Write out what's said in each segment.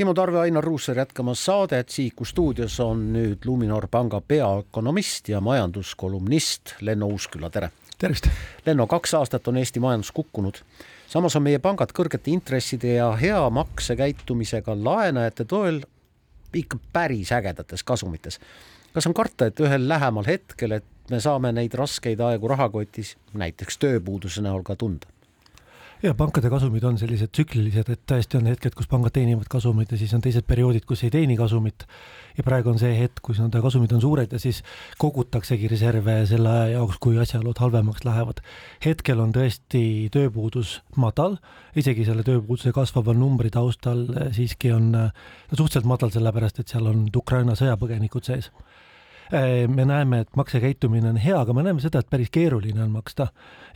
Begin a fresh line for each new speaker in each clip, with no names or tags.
Timo Tarve, Ainar Ruussaar jätkamas saadet, Sihiku stuudios on nüüd Luminor panga peaökonomist ja majanduskolumnist Lenno Uusküla, tere!
tervist!
Lenno, kaks aastat on Eesti majandus kukkunud. samas on meie pangad kõrgete intresside ja hea maksekäitumisega laenajate toel ikka päris ägedates kasumites. kas on karta, et ühel lähemal hetkel, et me saame neid raskeid aegu rahakotis, näiteks tööpuuduse näol ka tunda?
Ja pankade kasumid on sellised tsüklilised, et tõesti on hetked, kus pangad teenivad kasumit ja siis on teised perioodid, kus ei teeni kasumit. ja praegu on see hetk, kus nende kasumid on suured ja siis kogutaksegi reserve selle aja jaoks, kui asjaolud halvemaks lähevad. hetkel on tõesti tööpuudus madal, isegi selle tööpuuduse kasvava numbri taustal siiski on suhteliselt madal, sellepärast et seal on Ukraina sõjapõgenikud sees me näeme, et maksekäitumine on hea, aga me näeme seda, et päris keeruline on maksta.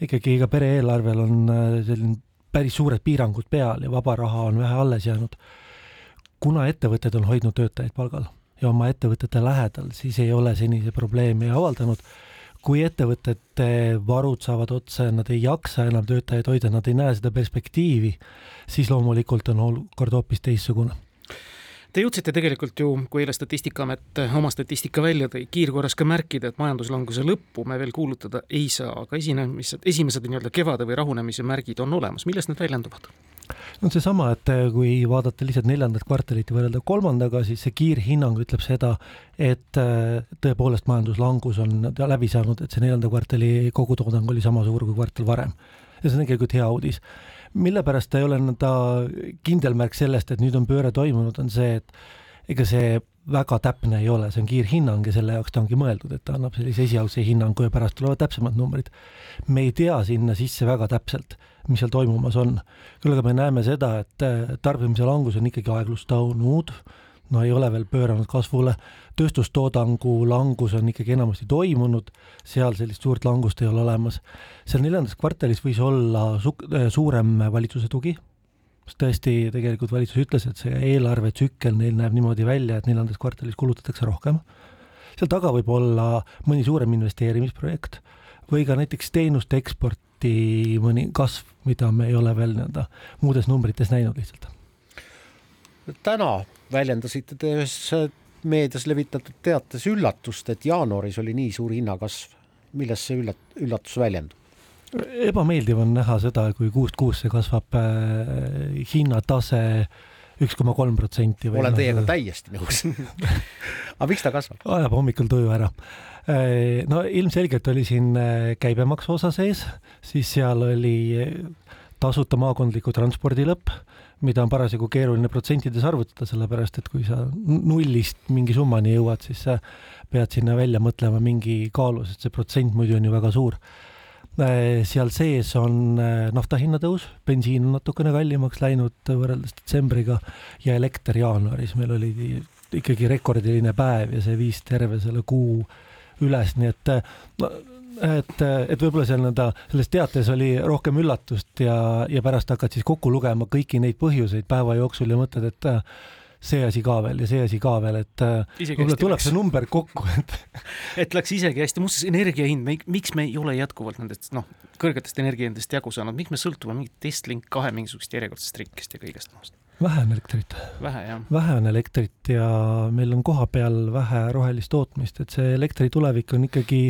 ikkagi iga pere eelarvel on äh, selline päris suured piirangud peal ja vaba raha on vähe alles jäänud. kuna ettevõtted on hoidnud töötajaid palgal ja oma ettevõtete lähedal, siis ei ole seni see probleemi avaldanud kui ettevõtete varud saavad otsa ja nad ei jaksa enam töötajaid hoida, nad ei näe seda perspektiivi, siis loomulikult on olukord hoopis teistsugune
Te jõudsite tegelikult ju, kui eile Statistikaamet oma statistika välja tõi, kiirkorras ka märkida, et majanduslanguse lõppu me veel kuulutada ei saa, aga esinemised, esimesed nii-öelda kevade või rahunemise märgid on olemas, milles need väljenduvad?
No seesama, et kui vaadata lihtsalt neljandat kvartalit ja võrrelda kolmandaga, siis see kiirhinnang ütleb seda, et äh, tõepoolest majanduslangus on läbi saanud, et see neljanda kvartali kogutoodang oli sama suur kui kvartal varem. ja see on tegelikult hea uudis mille pärast ta ei ole nõnda kindel märk sellest, et nüüd on pööre toimunud, on see, et ega see väga täpne ei ole, see on kiirhinnang ja selle jaoks ta ongi mõeldud, et ta annab sellise esialgse hinnangu ja pärast tulevad täpsemad numbrid. me ei tea sinna sisse väga täpselt, mis seal toimumas on. küll aga me näeme seda, et tarbimise langus on ikkagi aeglustunud, no ei ole veel pööranud kasvule, tööstustoodangu langus on ikkagi enamasti toimunud, seal sellist suurt langust ei ole olemas. seal neljandas kvartalis võis olla su-, äh, suurem valitsuse tugi, sest tõesti, tegelikult valitsus ütles, et see eelarvetsükkel neil näeb niimoodi välja, et neljandas kvartalis kulutatakse rohkem, seal taga võib olla mõni suurem investeerimisprojekt või ka näiteks teenuste eksporti mõni kasv, mida me ei ole veel nii-öelda muudes numbrites näinud lihtsalt.
täna väljendasite te ühes meedias levitatud teates üllatust, et jaanuaris oli nii suur hinnakasv. milles see üllat-, üllatus väljendub?
Ebameeldiv on näha seda, kui kuust kuusse kasvab äh, hinnatase üks koma kolm protsenti.
olen noh, teiega täiesti nõus aga miks ta kasvab?
ajab hommikul tuju ära. Äh, no ilmselgelt oli siin äh, käibemaksu osa sees, siis seal oli tasuta maakondliku transpordi lõpp mida on parasjagu keeruline protsentides arvutada, sellepärast et kui sa nullist mingi summani jõuad, siis sa pead sinna välja mõtlema mingi kaalu, sest see protsent muidu on ju väga suur. Äh, seal sees on äh, nafta hinna tõus, bensiin on natukene kallimaks läinud võrreldes detsembriga ja elekter jaanuaris. Meil oli ikkagi rekordiline päev ja see viis terve selle kuu üles, nii et no, et, et võib-olla seal nõnda, selles teates oli rohkem üllatust ja, ja pärast hakkad siis kokku lugema kõiki neid põhjuseid päeva jooksul ja mõtled, et äh, see asi ka veel ja see asi ka veel, et äh, võib-olla tuleb läks. see number kokku, et
et läks isegi hästi, muuseas energia hind, miks me ei ole jätkuvalt nendest noh, kõrgetest energiahindadest jagu saanud, miks me sõltume mingit Estlink kahe mingisugust järjekordsest trikkist ja kõigest muust?
Vähe on elektrit. vähe, on elektrit ja meil on kohapeal vähe rohelist tootmist, et see elektri tulevik on ikkagi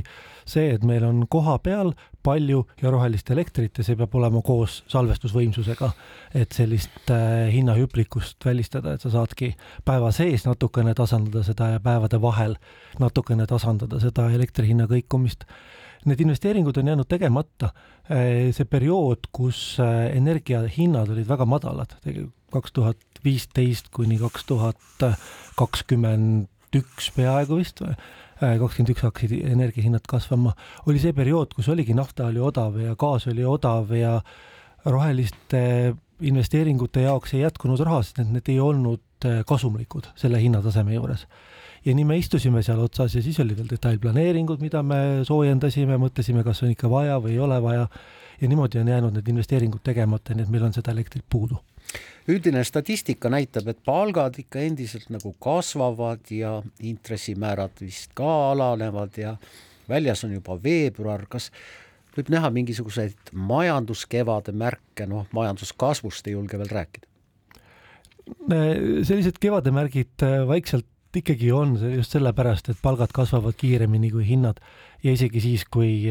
see, et meil on kohapeal palju ja rohelist elektrit ja see peab olema koos salvestusvõimsusega, et sellist äh, hinnahüplikust välistada, et sa saadki päeva sees natukene tasandada seda ja päevade vahel natukene tasandada seda elektri hinna kõikumist need investeeringud on jäänud tegemata. Äh, see periood, kus äh, energiahinnad olid väga madalad, kaks tuhat viisteist kuni kaks tuhat kakskümmend üks peaaegu vist või, äh, kakskümmend üks hakkasid energiahinnad kasvama, oli see periood, kus oligi nafta oli odav ja gaas oli odav ja roheliste investeeringute jaoks ei jätkunud raha, sest need, need ei olnud kasumlikud selle hinnataseme juures ja nii me istusime seal otsas ja siis oli veel detailplaneeringud, mida me soojendasime, mõtlesime, kas on ikka vaja või ei ole vaja. ja niimoodi on jäänud need investeeringud tegemata, nii et meil on seda elektrit puudu.
üldine statistika näitab, et palgad ikka endiselt nagu kasvavad ja intressimäärad vist ka alanevad ja väljas on juba veebruar, kas võib näha mingisuguseid majanduskevade märke, noh, majanduskasvust ei julge veel rääkida?
sellised kevademärgid vaikselt ikkagi on see just sellepärast, et palgad kasvavad kiiremini kui hinnad ja isegi siis, kui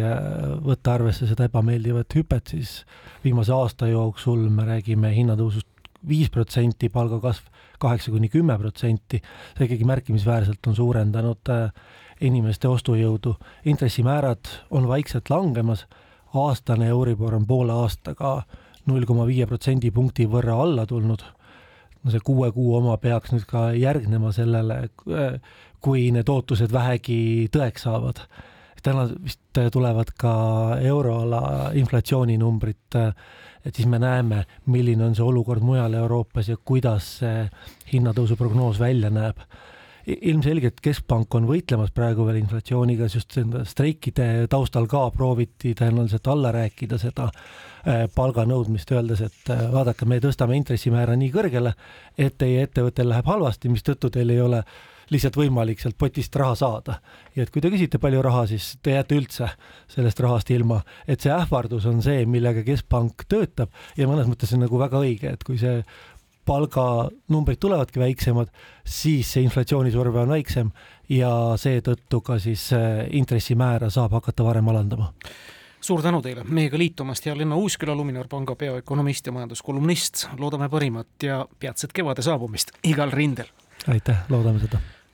võtta arvesse seda ebameeldivat hüpet, siis viimase aasta jooksul me räägime hinnatõusust viis protsenti, palgakasv kaheksa kuni kümme protsenti, see ikkagi märkimisväärselt on suurendanud inimeste ostujõudu. intressimäärad on vaikselt langemas, aastane Euribor on poole aastaga null koma viie protsendipunkti võrra alla tulnud. No see kuue kuu oma peaks nüüd ka järgnema sellele, kui need ootused vähegi tõeks saavad. täna vist tulevad ka euroala inflatsiooninumbrid, et siis me näeme, milline on see olukord mujal Euroopas ja kuidas see hinnatõusu prognoos välja näeb ilmselgelt Keskpank on võitlemas praegu veel inflatsiooniga, just streikide taustal ka prooviti tõenäoliselt alla rääkida seda äh, palganõudmist, öeldes, et äh, vaadake, me tõstame intressimäära nii kõrgele, et teie ettevõttel läheb halvasti, mistõttu teil ei ole lihtsalt võimalik sealt potist raha saada. ja et kui te küsite palju raha, siis te jääte üldse sellest rahast ilma, et see ähvardus on see, millega Keskpank töötab ja mõnes mõttes see on nagu väga õige, et kui see palganumbrid tulevadki väiksemad, siis see inflatsioonisurve on väiksem ja seetõttu ka siis äh, intressimäära saab hakata varem alandama
suur tänu teile meiega liitumast ja Lenno Uusküla, Luminor panga peaökonomist ja majanduskolumnist. loodame parimat ja peatset kevade saabumist igal rindel.
aitäh, loodame seda